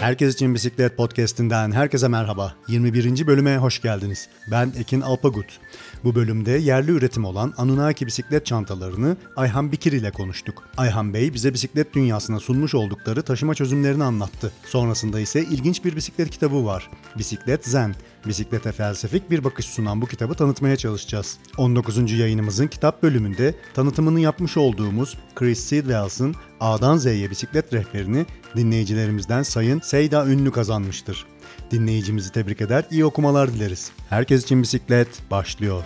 Herkes için Bisiklet Podcast'inden herkese merhaba. 21. bölüme hoş geldiniz. Ben Ekin Alpagut. Bu bölümde yerli üretim olan Anunnaki bisiklet çantalarını Ayhan Bikir ile konuştuk. Ayhan Bey bize bisiklet dünyasına sunmuş oldukları taşıma çözümlerini anlattı. Sonrasında ise ilginç bir bisiklet kitabı var. Bisiklet Zen. Bisiklete felsefik bir bakış sunan bu kitabı tanıtmaya çalışacağız. 19. yayınımızın kitap bölümünde tanıtımını yapmış olduğumuz Chris Sidwells'ın A'dan Z'ye bisiklet rehberini dinleyicilerimizden Sayın Seyda Ünlü kazanmıştır. Dinleyicimizi tebrik eder, iyi okumalar dileriz. Herkes için bisiklet başlıyor.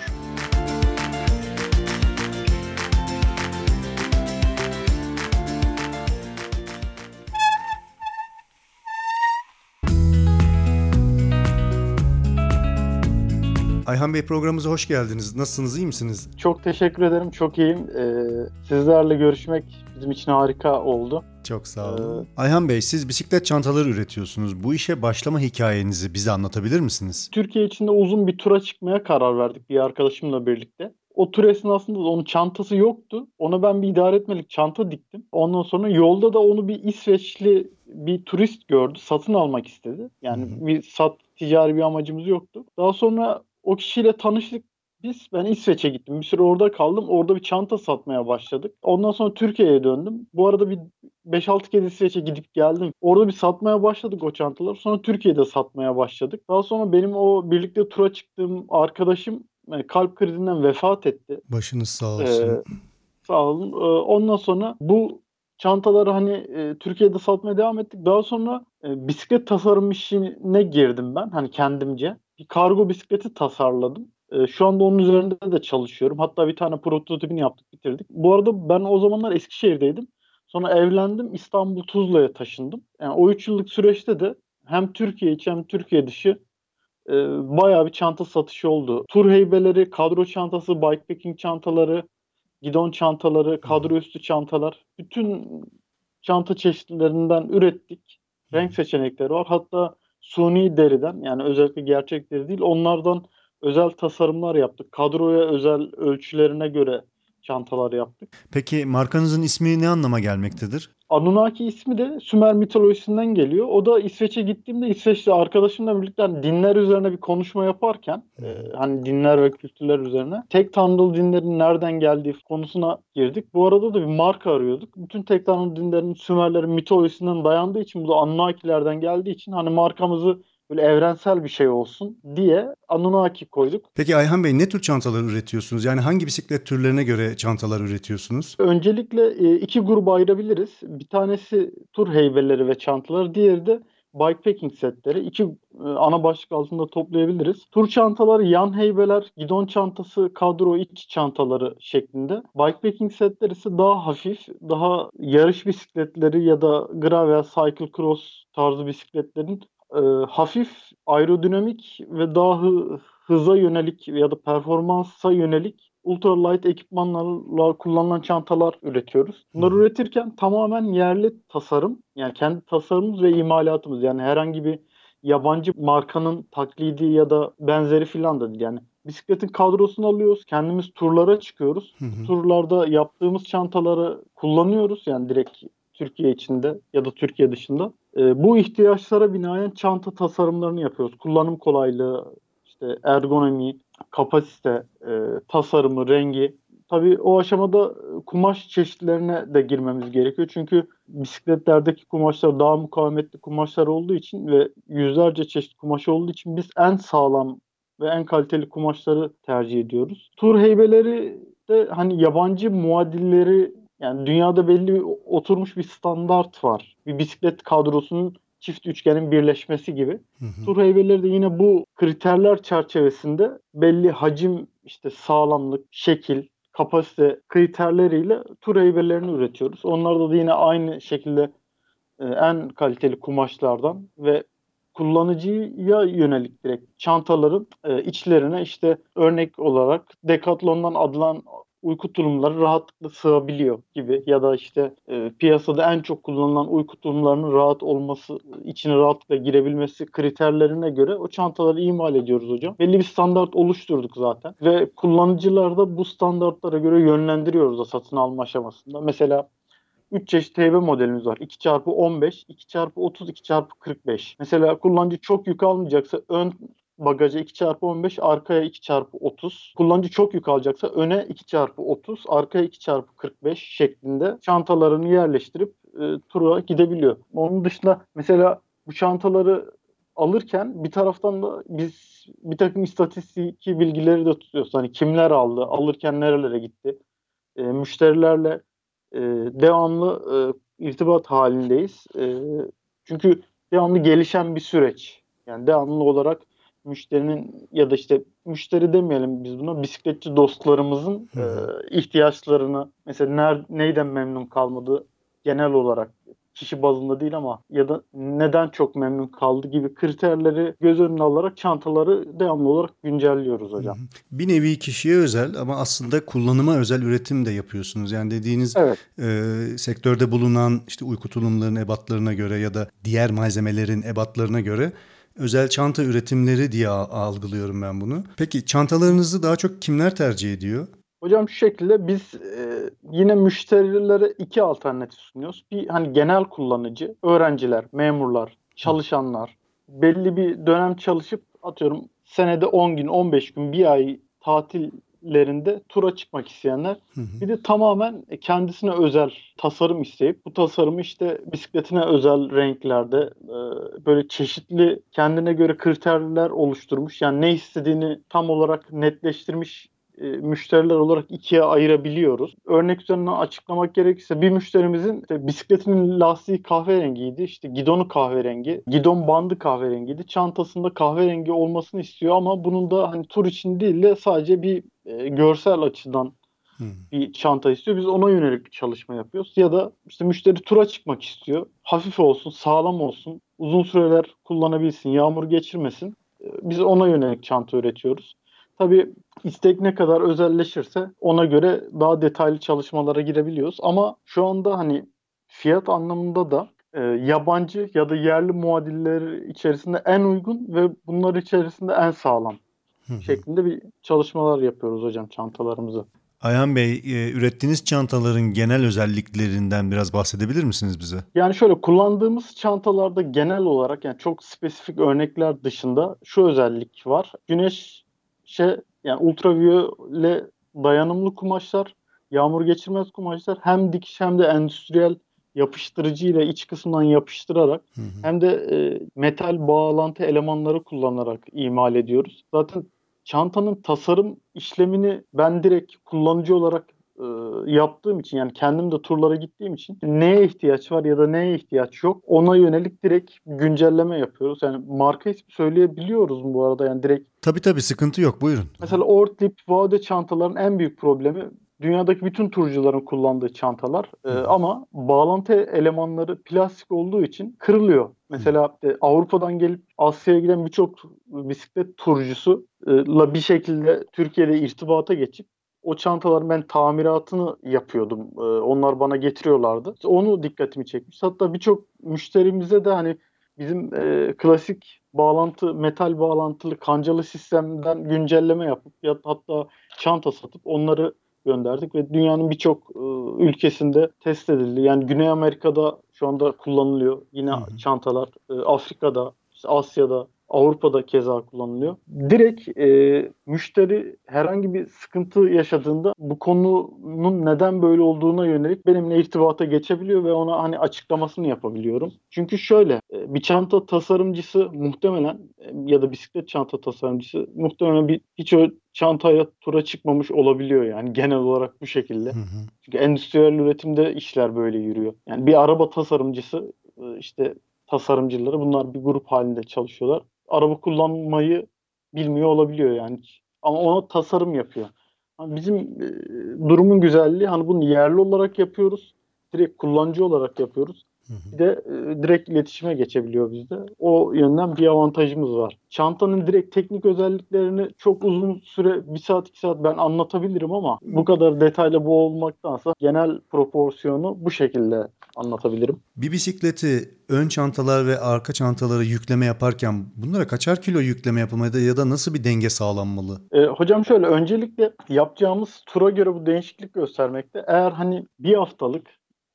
Ayhan Bey programımıza hoş geldiniz. Nasılsınız, iyi misiniz? Çok teşekkür ederim, çok iyiyim. Ee, sizlerle görüşmek bizim için harika oldu. Çok sağ olun. Ee, Ayhan Bey siz bisiklet çantaları üretiyorsunuz. Bu işe başlama hikayenizi bize anlatabilir misiniz? Türkiye içinde uzun bir tura çıkmaya karar verdik bir arkadaşımla birlikte. O tur esnasında da onun çantası yoktu. Ona ben bir idare etmelik çanta diktim. Ondan sonra yolda da onu bir İsveçli bir turist gördü. Satın almak istedi. Yani Hı-hı. bir sat ticari bir amacımız yoktu. Daha sonra o kişiyle tanıştık biz. Ben İsveç'e gittim. Bir süre orada kaldım. Orada bir çanta satmaya başladık. Ondan sonra Türkiye'ye döndüm. Bu arada bir 5-6 kez İsveç'e gidip geldim. Orada bir satmaya başladık o çantaları. Sonra Türkiye'de satmaya başladık. Daha sonra benim o birlikte tura çıktığım arkadaşım yani kalp krizinden vefat etti. Başınız sağ olsun. Ee, sağ olun. Ee, ondan sonra bu çantaları hani e, Türkiye'de satmaya devam ettik. Daha sonra e, bisiklet tasarım işine girdim ben hani kendimce. Bir kargo bisikleti tasarladım. E, şu anda onun üzerinde de çalışıyorum. Hatta bir tane prototipini yaptık, bitirdik. Bu arada ben o zamanlar Eskişehir'deydim. Sonra evlendim, İstanbul Tuzla'ya taşındım. Yani o 3 yıllık süreçte de hem Türkiye içi hem Türkiye dışı e, bayağı bir çanta satışı oldu. Tur heybeleri, kadro çantası, bikepacking çantaları, gidon çantaları, kadro üstü çantalar. Bütün çanta çeşitlerinden ürettik. Renk seçenekleri var. Hatta suni deriden yani özellikle gerçek deri değil onlardan özel tasarımlar yaptık. Kadroya özel ölçülerine göre çantalar yaptık. Peki markanızın ismi ne anlama gelmektedir? Anunnaki ismi de Sümer mitolojisinden geliyor. O da İsveç'e gittiğimde İsveçli arkadaşımla birlikte hani dinler üzerine bir konuşma yaparken e, hani dinler ve kültürler üzerine tek tanrılı dinlerin nereden geldiği konusuna girdik. Bu arada da bir marka arıyorduk. Bütün tek tanrılı dinlerin Sümerlerin mitolojisinden dayandığı için bu da Anunnakilerden geldiği için hani markamızı böyle evrensel bir şey olsun diye Anunnaki koyduk. Peki Ayhan Bey ne tür çantalar üretiyorsunuz? Yani hangi bisiklet türlerine göre çantalar üretiyorsunuz? Öncelikle e, iki gruba ayırabiliriz. Bir tanesi tur heybeleri ve çantaları, diğeri de bikepacking setleri. İki e, ana başlık altında toplayabiliriz. Tur çantaları, yan heybeler, gidon çantası, kadro iç çantaları şeklinde. Bikepacking setleri ise daha hafif, daha yarış bisikletleri ya da gravel, cycle cross tarzı bisikletlerin e, hafif aerodinamik ve daha hı, hıza yönelik ya da performansa yönelik ultralight ekipmanlarla kullanılan çantalar üretiyoruz. Bunları üretirken tamamen yerli tasarım yani kendi tasarımımız ve imalatımız yani herhangi bir yabancı markanın taklidi ya da benzeri filan da değil yani bisikletin kadrosunu alıyoruz. Kendimiz turlara çıkıyoruz. Hı hı. Turlarda yaptığımız çantaları kullanıyoruz. Yani direkt Türkiye içinde ya da Türkiye dışında. E, bu ihtiyaçlara binaen çanta tasarımlarını yapıyoruz. Kullanım kolaylığı, işte ergonomi, kapasite, e, tasarımı, rengi. Tabii o aşamada kumaş çeşitlerine de girmemiz gerekiyor. Çünkü bisikletlerdeki kumaşlar daha mukavemetli kumaşlar olduğu için ve yüzlerce çeşit kumaş olduğu için biz en sağlam ve en kaliteli kumaşları tercih ediyoruz. Tur heybeleri de hani yabancı muadilleri yani dünyada belli oturmuş bir standart var. Bir bisiklet kadrosunun çift üçgenin birleşmesi gibi. Hı hı. Tur heybeleri de yine bu kriterler çerçevesinde belli hacim, işte sağlamlık, şekil, kapasite kriterleriyle tur heybelerini üretiyoruz. Onlarda da yine aynı şekilde e, en kaliteli kumaşlardan ve kullanıcıya yönelik direkt çantaların e, içlerine işte örnek olarak Decathlon'dan adılan uyku tulumları rahatlıkla sığabiliyor gibi ya da işte e, piyasada en çok kullanılan uyku tulumlarının rahat olması, içine rahatlıkla girebilmesi kriterlerine göre o çantaları imal ediyoruz hocam. Belli bir standart oluşturduk zaten ve kullanıcılar da bu standartlara göre yönlendiriyoruz da satın alma aşamasında. Mesela 3 çeşit heybe modelimiz var. 2x15, 2x30, 2x45. Mesela kullanıcı çok yük almayacaksa ön bagaja 2x15, arkaya 2x30. Kullanıcı çok yük alacaksa öne 2x30, arkaya 2x45 şeklinde çantalarını yerleştirip e, tura gidebiliyor. Onun dışında mesela bu çantaları alırken bir taraftan da biz bir takım istatistiki bilgileri de tutuyoruz. Hani kimler aldı, alırken nerelere gitti. E, müşterilerle e, devamlı e, irtibat halindeyiz. E, çünkü devamlı gelişen bir süreç. Yani devamlı olarak müşterinin ya da işte müşteri demeyelim biz buna bisikletçi dostlarımızın e, ihtiyaçlarını mesela ner, neyden memnun kalmadı genel olarak kişi bazında değil ama ya da neden çok memnun kaldı gibi kriterleri göz önüne alarak çantaları devamlı olarak güncelliyoruz hocam. Bir nevi kişiye özel ama aslında kullanıma özel üretim de yapıyorsunuz. Yani dediğiniz evet. e, sektörde bulunan işte uyku tulumlarının ebatlarına göre ya da diğer malzemelerin ebatlarına göre özel çanta üretimleri diye algılıyorum ben bunu. Peki çantalarınızı daha çok kimler tercih ediyor? Hocam şu şekilde biz e, yine müşterilere iki alternatif sunuyoruz. Bir hani genel kullanıcı, öğrenciler, memurlar, çalışanlar belli bir dönem çalışıp atıyorum senede 10 gün, 15 gün, bir ay tatillerinde tura çıkmak isteyenler. Hı hı. Bir de tamamen kendisine özel tasarım isteyip bu tasarımı işte bisikletine özel renklerde e, böyle çeşitli kendine göre kriterler oluşturmuş. Yani ne istediğini tam olarak netleştirmiş e, müşteriler olarak ikiye ayırabiliyoruz. Örnek üzerinden açıklamak gerekirse bir müşterimizin işte bisikletinin lastiği kahverengiydi. İşte gidonu kahverengi, gidon bandı kahverengiydi. Çantasında kahverengi olmasını istiyor ama bunun da hani tur için değil de sadece bir e, görsel açıdan hmm. bir çanta istiyor. Biz ona yönelik bir çalışma yapıyoruz. Ya da işte müşteri tura çıkmak istiyor. Hafif olsun, sağlam olsun, uzun süreler kullanabilsin, yağmur geçirmesin. E, biz ona yönelik çanta üretiyoruz. Tabii istek ne kadar özelleşirse ona göre daha detaylı çalışmalara girebiliyoruz. Ama şu anda hani fiyat anlamında da e, yabancı ya da yerli muadiller içerisinde en uygun ve bunlar içerisinde en sağlam şeklinde bir çalışmalar yapıyoruz hocam çantalarımızı. Ayhan Bey, e, ürettiğiniz çantaların genel özelliklerinden biraz bahsedebilir misiniz bize? Yani şöyle kullandığımız çantalarda genel olarak yani çok spesifik örnekler dışında şu özellik var. Güneş şey yani ultraviyole dayanımlı kumaşlar, yağmur geçirmez kumaşlar hem dikiş hem de endüstriyel yapıştırıcı ile iç kısmından yapıştırarak hı hı. hem de e, metal bağlantı elemanları kullanarak imal ediyoruz. Zaten çantanın tasarım işlemini ben direkt kullanıcı olarak e, yaptığım için yani kendim de turlara gittiğim için neye ihtiyaç var ya da neye ihtiyaç yok ona yönelik direkt güncelleme yapıyoruz. Yani marka ismi söyleyebiliyoruz mu bu arada yani direkt? Tabii tabii sıkıntı yok buyurun. Mesela Ortlieb Vaude çantaların en büyük problemi dünyadaki bütün turcuların kullandığı çantalar e, ama bağlantı elemanları plastik olduğu için kırılıyor. Mesela e, Avrupa'dan gelip Asya'ya giden birçok bisiklet turcusu la bir şekilde Türkiye'de irtibata geçip o çantaların ben tamiratını yapıyordum. Ee, onlar bana getiriyorlardı. Onu dikkatimi çekmiş. Hatta birçok müşterimize de hani bizim e, klasik bağlantı, metal bağlantılı kancalı sistemden güncelleme yapıp ya hatta çanta satıp onları gönderdik ve dünyanın birçok e, ülkesinde test edildi. Yani Güney Amerika'da şu anda kullanılıyor. Yine hı hı. çantalar e, Afrika'da, işte Asya'da, Avrupa'da keza kullanılıyor. Direkt e, müşteri herhangi bir sıkıntı yaşadığında bu konunun neden böyle olduğuna yönelik benimle irtibata geçebiliyor ve ona hani açıklamasını yapabiliyorum. Çünkü şöyle e, bir çanta tasarımcısı muhtemelen e, ya da bisiklet çanta tasarımcısı muhtemelen bir hiç o çantaya tura çıkmamış olabiliyor yani genel olarak bu şekilde. Hı hı. Çünkü endüstriyel üretimde işler böyle yürüyor. Yani bir araba tasarımcısı e, işte tasarımcıları bunlar bir grup halinde çalışıyorlar araba kullanmayı bilmiyor olabiliyor yani. Ama ona tasarım yapıyor. Yani bizim e, durumun güzelliği hani bunu yerli olarak yapıyoruz. Direkt kullanıcı olarak yapıyoruz. Bir de e, direkt iletişime geçebiliyor bizde. O yönden bir avantajımız var. Çantanın direkt teknik özelliklerini çok uzun süre, bir saat iki saat ben anlatabilirim ama bu kadar detaylı bu olmaktansa genel proporsiyonu bu şekilde anlatabilirim. Bir bisikleti ön çantalar ve arka çantaları yükleme yaparken bunlara kaçar kilo yükleme yapılmalı ya da nasıl bir denge sağlanmalı? E, hocam şöyle öncelikle yapacağımız tura göre bu değişiklik göstermekte. Eğer hani bir haftalık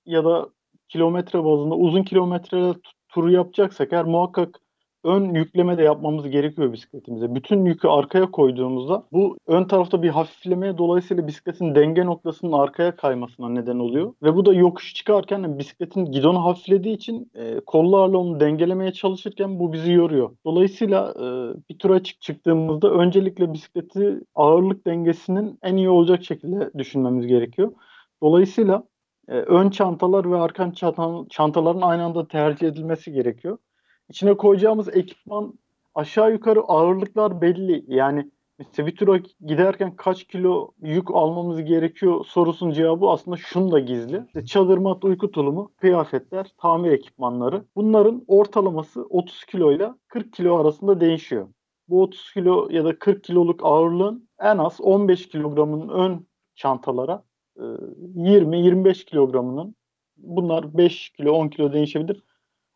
ya da kilometre bazında uzun kilometre turu yapacaksak eğer muhakkak ön yükleme de yapmamız gerekiyor bisikletimize. Bütün yükü arkaya koyduğumuzda bu ön tarafta bir hafiflemeye dolayısıyla bisikletin denge noktasının arkaya kaymasına neden oluyor. Ve bu da yokuş çıkarken bisikletin gidonu hafiflediği için e, kollarla onu dengelemeye çalışırken bu bizi yoruyor. Dolayısıyla e, bir tura çık çıktığımızda öncelikle bisikleti ağırlık dengesinin en iyi olacak şekilde düşünmemiz gerekiyor. Dolayısıyla e, ön çantalar ve arka çantaların aynı anda tercih edilmesi gerekiyor. İçine koyacağımız ekipman aşağı yukarı ağırlıklar belli. Yani mesela bir tura giderken kaç kilo yük almamız gerekiyor sorusunun cevabı aslında şunu da gizli. İşte çadır mat, uyku tulumu, kıyafetler, tamir ekipmanları. Bunların ortalaması 30 kilo ile 40 kilo arasında değişiyor. Bu 30 kilo ya da 40 kiloluk ağırlığın en az 15 kilogramının ön çantalara 20-25 kilogramının bunlar 5 kilo 10 kilo değişebilir.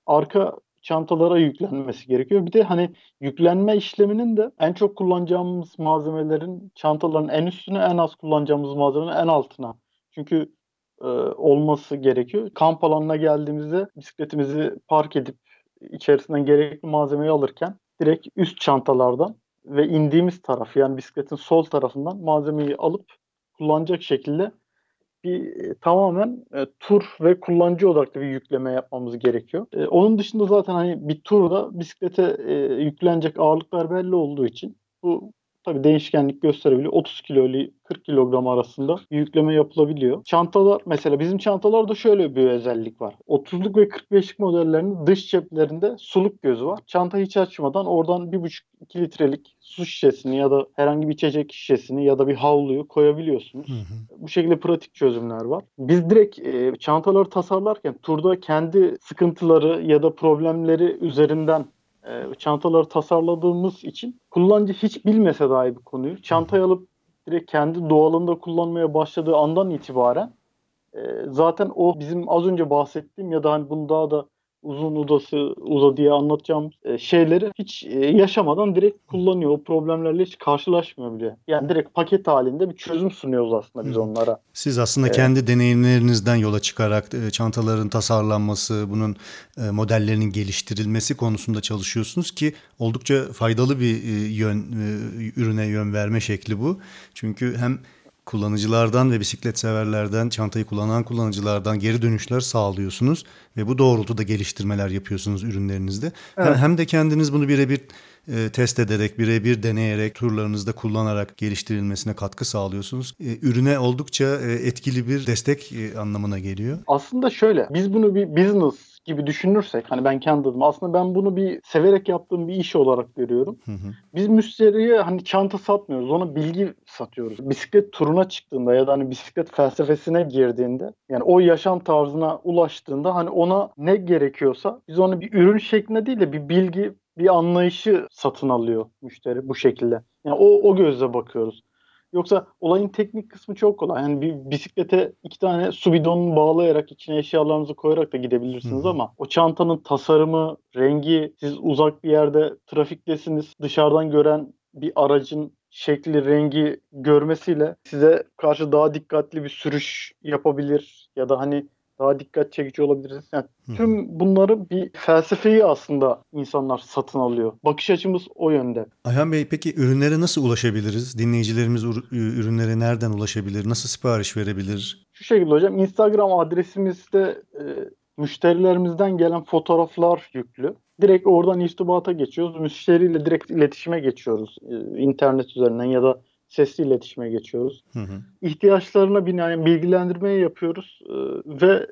Arka çantalara yüklenmesi gerekiyor. Bir de hani yüklenme işleminin de en çok kullanacağımız malzemelerin çantaların en üstüne en az kullanacağımız malzemenin en altına. Çünkü e, olması gerekiyor. Kamp alanına geldiğimizde bisikletimizi park edip içerisinden gerekli malzemeyi alırken direkt üst çantalardan ve indiğimiz taraf yani bisikletin sol tarafından malzemeyi alıp kullanacak şekilde bir e, tamamen e, tur ve kullanıcı odaklı bir yükleme yapmamız gerekiyor. E, onun dışında zaten hani bir turda bisiklete e, yüklenecek ağırlıklar belli olduğu için bu tabii değişkenlik gösterebiliyor. 30 kilo ile 40 kilogram arasında yükleme yapılabiliyor. Çantalar mesela bizim çantalarda şöyle bir özellik var. 30'luk ve 45'lik modellerinin dış ceplerinde suluk gözü var. Çanta hiç açmadan oradan 1,5-2 litrelik su şişesini ya da herhangi bir içecek şişesini ya da bir havluyu koyabiliyorsunuz. Hı hı. Bu şekilde pratik çözümler var. Biz direkt e, çantaları tasarlarken turda kendi sıkıntıları ya da problemleri üzerinden e, çantaları tasarladığımız için kullanıcı hiç bilmese dahi bir konuyu çantayı alıp direkt kendi doğalında kullanmaya başladığı andan itibaren e, zaten o bizim az önce bahsettiğim ya da hani bunu daha da uzun udası uza diye anlatacağım e, şeyleri hiç e, yaşamadan direkt kullanıyor. O problemlerle hiç karşılaşmıyor bile. Yani direkt paket halinde bir çözüm sunuyoruz aslında biz onlara. Siz aslında evet. kendi deneyimlerinizden yola çıkarak e, çantaların tasarlanması, bunun modellerinin geliştirilmesi konusunda çalışıyorsunuz ki oldukça faydalı bir yön ürüne yön verme şekli bu. Çünkü hem kullanıcılardan ve bisiklet severlerden, çantayı kullanan kullanıcılardan geri dönüşler sağlıyorsunuz ve bu doğrultuda geliştirmeler yapıyorsunuz ürünlerinizde. Evet. Hem de kendiniz bunu birebir e, test ederek, birebir deneyerek, turlarınızda kullanarak geliştirilmesine katkı sağlıyorsunuz. E, ürüne oldukça e, etkili bir destek e, anlamına geliyor. Aslında şöyle, biz bunu bir business gibi düşünürsek hani ben kendi adıma aslında ben bunu bir severek yaptığım bir iş olarak görüyorum. Hı hı. Biz müşteriye hani çanta satmıyoruz. Ona bilgi satıyoruz. Bisiklet turuna çıktığında ya da hani bisiklet felsefesine girdiğinde yani o yaşam tarzına ulaştığında hani ona ne gerekiyorsa biz onu bir ürün şeklinde değil de bir bilgi bir anlayışı satın alıyor müşteri bu şekilde. Yani o, o gözle bakıyoruz. Yoksa olayın teknik kısmı çok kolay. Yani bir bisiklete iki tane su bidonunu bağlayarak içine eşyalarınızı koyarak da gidebilirsiniz Hı. ama o çantanın tasarımı, rengi, siz uzak bir yerde trafiktesiniz, dışarıdan gören bir aracın şekli, rengi görmesiyle size karşı daha dikkatli bir sürüş yapabilir ya da hani daha dikkat çekici olabiliriz. Yani tüm bunları bir felsefeyi aslında insanlar satın alıyor. Bakış açımız o yönde. Ayhan Bey peki ürünlere nasıl ulaşabiliriz? Dinleyicilerimiz ürünlere nereden ulaşabilir? Nasıl sipariş verebilir? Şu şekilde hocam Instagram adresimizde e, müşterilerimizden gelen fotoğraflar yüklü. Direkt oradan irtibata geçiyoruz. Müşteriyle direkt iletişime geçiyoruz. E, internet üzerinden ya da sesli iletişime geçiyoruz. Hı hı. İhtiyaçlarına binaen bilgilendirmeyi yapıyoruz e, ve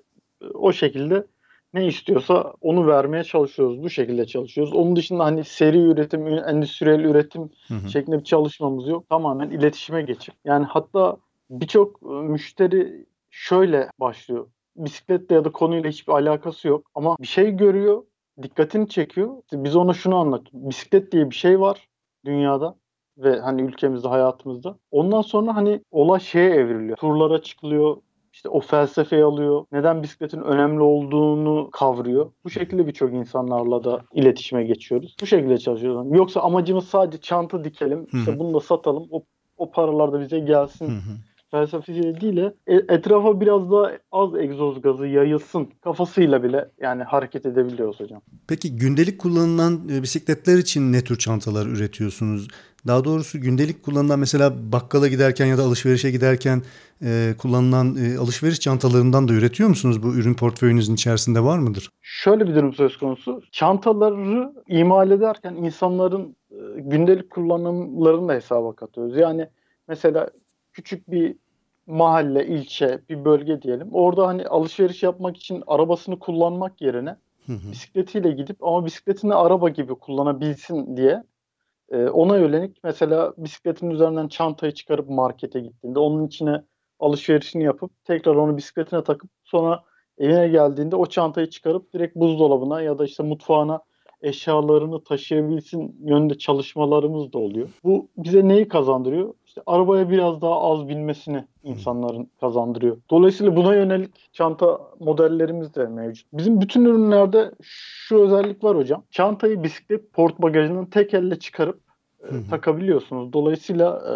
o şekilde ne istiyorsa onu vermeye çalışıyoruz. Bu şekilde çalışıyoruz. Onun dışında hani seri üretim, endüstriyel üretim hı hı. şeklinde bir çalışmamız yok. Tamamen iletişime geçip. Yani hatta birçok e, müşteri şöyle başlıyor. Bisikletle ya da konuyla hiçbir alakası yok ama bir şey görüyor, dikkatini çekiyor. Biz ona şunu anlatıyoruz. Bisiklet diye bir şey var dünyada ve hani ülkemizde hayatımızda. Ondan sonra hani olay şeye evriliyor. Turlara çıkılıyor. İşte o felsefeyi alıyor. Neden bisikletin önemli olduğunu kavruyor. Bu şekilde birçok insanlarla da iletişime geçiyoruz. Bu şekilde çalışıyoruz. Yoksa amacımız sadece çanta dikelim. İşte bunu da satalım. O, o paralar da bize gelsin. felsefesiyle değil de e, etrafa biraz daha az egzoz gazı yayılsın kafasıyla bile yani hareket edebiliyoruz hocam. Peki gündelik kullanılan e, bisikletler için ne tür çantalar üretiyorsunuz? Daha doğrusu gündelik kullanılan mesela bakkala giderken ya da alışverişe giderken e, kullanılan e, alışveriş çantalarından da üretiyor musunuz? Bu ürün portföyünüzün içerisinde var mıdır? Şöyle bir durum söz konusu. Çantaları imal ederken insanların e, gündelik kullanımlarını da hesaba katıyoruz. Yani mesela küçük bir mahalle, ilçe, bir bölge diyelim. Orada hani alışveriş yapmak için arabasını kullanmak yerine bisikletiyle gidip ama bisikletini araba gibi kullanabilsin diye e, ona yönelik mesela bisikletin üzerinden çantayı çıkarıp markete gittiğinde onun içine alışverişini yapıp tekrar onu bisikletine takıp sonra evine geldiğinde o çantayı çıkarıp direkt buzdolabına ya da işte mutfağına eşyalarını taşıyabilsin yönünde çalışmalarımız da oluyor. Bu bize neyi kazandırıyor? İşte arabaya biraz daha az binmesini insanların kazandırıyor. Dolayısıyla buna yönelik çanta modellerimiz de mevcut. Bizim bütün ürünlerde şu özellik var hocam. Çantayı bisiklet port bagajından tek elle çıkarıp e, takabiliyorsunuz. Dolayısıyla e,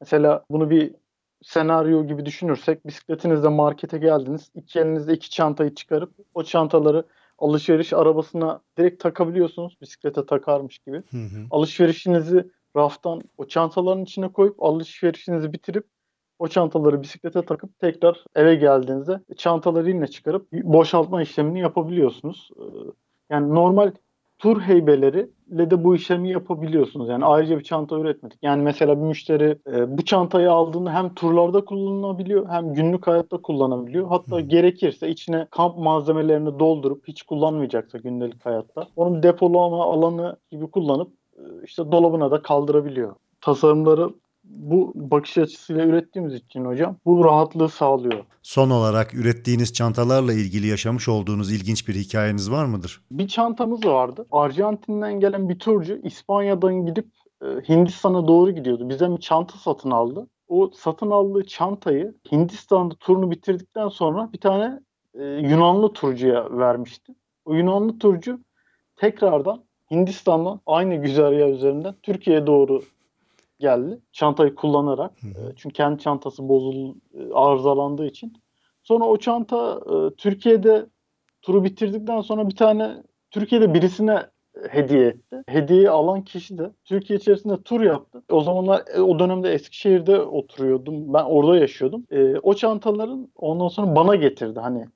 mesela bunu bir senaryo gibi düşünürsek bisikletinizle markete geldiniz. iki elinizde iki çantayı çıkarıp o çantaları alışveriş arabasına direkt takabiliyorsunuz. Bisiklete takarmış gibi. Hı hı. Alışverişinizi raftan o çantaların içine koyup alışverişinizi bitirip o çantaları bisiklete takıp tekrar eve geldiğinizde çantaları yine çıkarıp boşaltma işlemini yapabiliyorsunuz. Ee, Yani normal tur heybeleriyle de bu işlemi yapabiliyorsunuz. Yani ayrıca bir çanta üretmedik. Yani mesela bir müşteri e, bu çantayı aldığında hem turlarda kullanılabiliyor hem günlük hayatta kullanabiliyor. Hatta gerekirse içine kamp malzemelerini doldurup hiç kullanmayacaksa gündelik hayatta onu depolama alanı gibi kullanıp e, işte dolabına da kaldırabiliyor. Tasarımları bu bakış açısıyla ürettiğimiz için hocam bu rahatlığı sağlıyor. Son olarak ürettiğiniz çantalarla ilgili yaşamış olduğunuz ilginç bir hikayeniz var mıdır? Bir çantamız vardı. Arjantin'den gelen bir turcu İspanya'dan gidip e, Hindistan'a doğru gidiyordu. Bizden bir çanta satın aldı. O satın aldığı çantayı Hindistan'da turunu bitirdikten sonra bir tane e, Yunanlı turcuya vermişti. O Yunanlı turcu tekrardan Hindistan'dan aynı güzergah üzerinden Türkiye'ye doğru geldi. Çantayı kullanarak. Hı. E, Çünkü kendi çantası bozul e, arızalandığı için. Sonra o çanta e, Türkiye'de turu bitirdikten sonra bir tane Türkiye'de birisine hediye etti. Hediyeyi alan kişi de Türkiye içerisinde tur yaptı. O zamanlar o dönemde Eskişehir'de oturuyordum. Ben orada yaşıyordum. E, o çantaların ondan sonra bana getirdi. Hani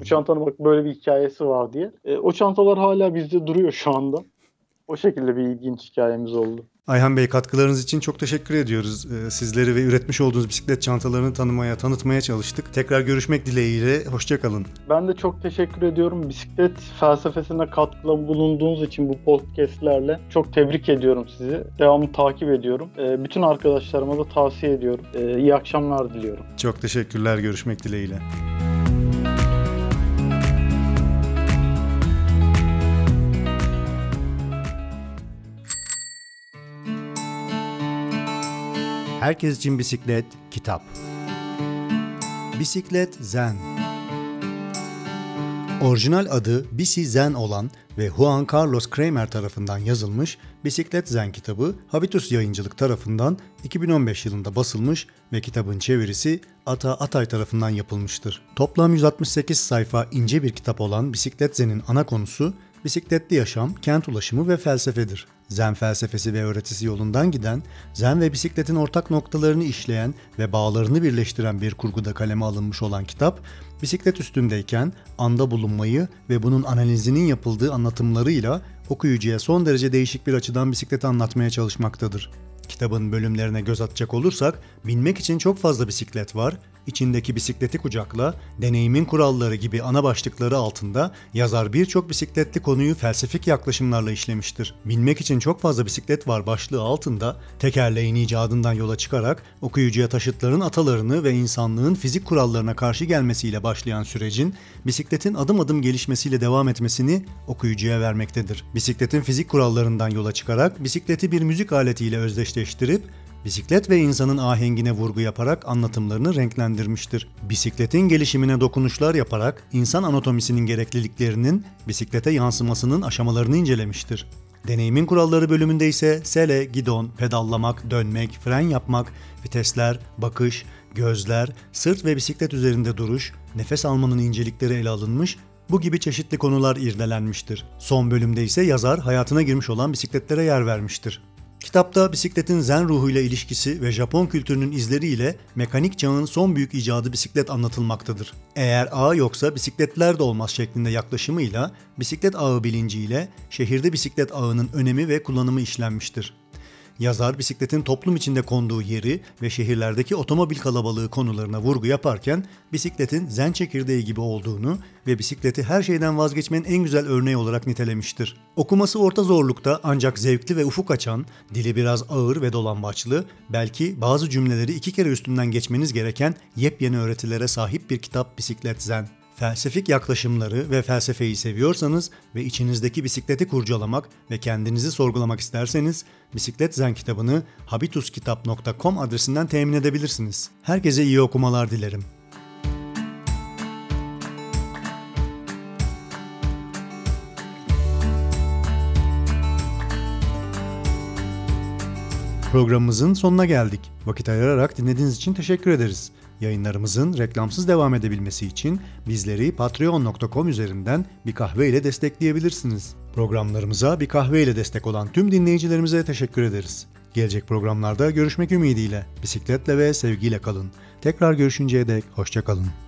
bu çantanın bak böyle bir hikayesi var diye. E, o çantalar hala bizde duruyor şu anda. O şekilde bir ilginç hikayemiz oldu. Ayhan Bey katkılarınız için çok teşekkür ediyoruz. Ee, Sizleri ve üretmiş olduğunuz bisiklet çantalarını tanımaya, tanıtmaya çalıştık. Tekrar görüşmek dileğiyle. Hoşçakalın. Ben de çok teşekkür ediyorum. Bisiklet felsefesine katkıda bulunduğunuz için bu podcastlerle çok tebrik ediyorum sizi. Devamlı takip ediyorum. E, bütün arkadaşlarıma da tavsiye ediyorum. E, iyi akşamlar diliyorum. Çok teşekkürler. Görüşmek dileğiyle. Herkes için bisiklet, kitap. Bisiklet Zen. Orijinal adı Bisi Zen olan ve Juan Carlos Kramer tarafından yazılmış Bisiklet Zen kitabı Habitus Yayıncılık tarafından 2015 yılında basılmış ve kitabın çevirisi Ata Atay tarafından yapılmıştır. Toplam 168 sayfa ince bir kitap olan Bisiklet Zen'in ana konusu bisikletli yaşam, kent ulaşımı ve felsefedir. Zen felsefesi ve öğretisi yolundan giden, zen ve bisikletin ortak noktalarını işleyen ve bağlarını birleştiren bir kurguda kaleme alınmış olan kitap, bisiklet üstündeyken anda bulunmayı ve bunun analizinin yapıldığı anlatımlarıyla okuyucuya son derece değişik bir açıdan bisikleti anlatmaya çalışmaktadır. Kitabın bölümlerine göz atacak olursak, binmek için çok fazla bisiklet var, içindeki bisikleti kucakla, deneyimin kuralları gibi ana başlıkları altında yazar birçok bisikletli konuyu felsefik yaklaşımlarla işlemiştir. Binmek için çok fazla bisiklet var başlığı altında tekerleğin icadından yola çıkarak okuyucuya taşıtların atalarını ve insanlığın fizik kurallarına karşı gelmesiyle başlayan sürecin bisikletin adım adım gelişmesiyle devam etmesini okuyucuya vermektedir. Bisikletin fizik kurallarından yola çıkarak bisikleti bir müzik aletiyle özdeşleştirip bisiklet ve insanın ahengine vurgu yaparak anlatımlarını renklendirmiştir. Bisikletin gelişimine dokunuşlar yaparak insan anatomisinin gerekliliklerinin bisiklete yansımasının aşamalarını incelemiştir. Deneyimin kuralları bölümünde ise sele, gidon, pedallamak, dönmek, fren yapmak, vitesler, bakış, gözler, sırt ve bisiklet üzerinde duruş, nefes almanın incelikleri ele alınmış, bu gibi çeşitli konular irdelenmiştir. Son bölümde ise yazar hayatına girmiş olan bisikletlere yer vermiştir. Kitapta bisikletin zen ruhuyla ilişkisi ve Japon kültürünün izleriyle mekanik çağın son büyük icadı bisiklet anlatılmaktadır. Eğer ağ yoksa bisikletler de olmaz şeklinde yaklaşımıyla bisiklet ağı bilinciyle şehirde bisiklet ağının önemi ve kullanımı işlenmiştir. Yazar bisikletin toplum içinde konduğu yeri ve şehirlerdeki otomobil kalabalığı konularına vurgu yaparken bisikletin zen çekirdeği gibi olduğunu ve bisikleti her şeyden vazgeçmenin en güzel örneği olarak nitelemiştir. Okuması orta zorlukta ancak zevkli ve ufuk açan, dili biraz ağır ve dolambaçlı, belki bazı cümleleri iki kere üstünden geçmeniz gereken yepyeni öğretilere sahip bir kitap Bisiklet Zen. Felsefik yaklaşımları ve felsefeyi seviyorsanız ve içinizdeki bisikleti kurcalamak ve kendinizi sorgulamak isterseniz Bisiklet Zen kitabını habituskitap.com adresinden temin edebilirsiniz. Herkese iyi okumalar dilerim. Programımızın sonuna geldik. Vakit ayırarak dinlediğiniz için teşekkür ederiz. Yayınlarımızın reklamsız devam edebilmesi için bizleri patreon.com üzerinden bir kahve ile destekleyebilirsiniz. Programlarımıza bir kahve ile destek olan tüm dinleyicilerimize teşekkür ederiz. Gelecek programlarda görüşmek ümidiyle bisikletle ve sevgiyle kalın. Tekrar görüşünceye dek hoşçakalın.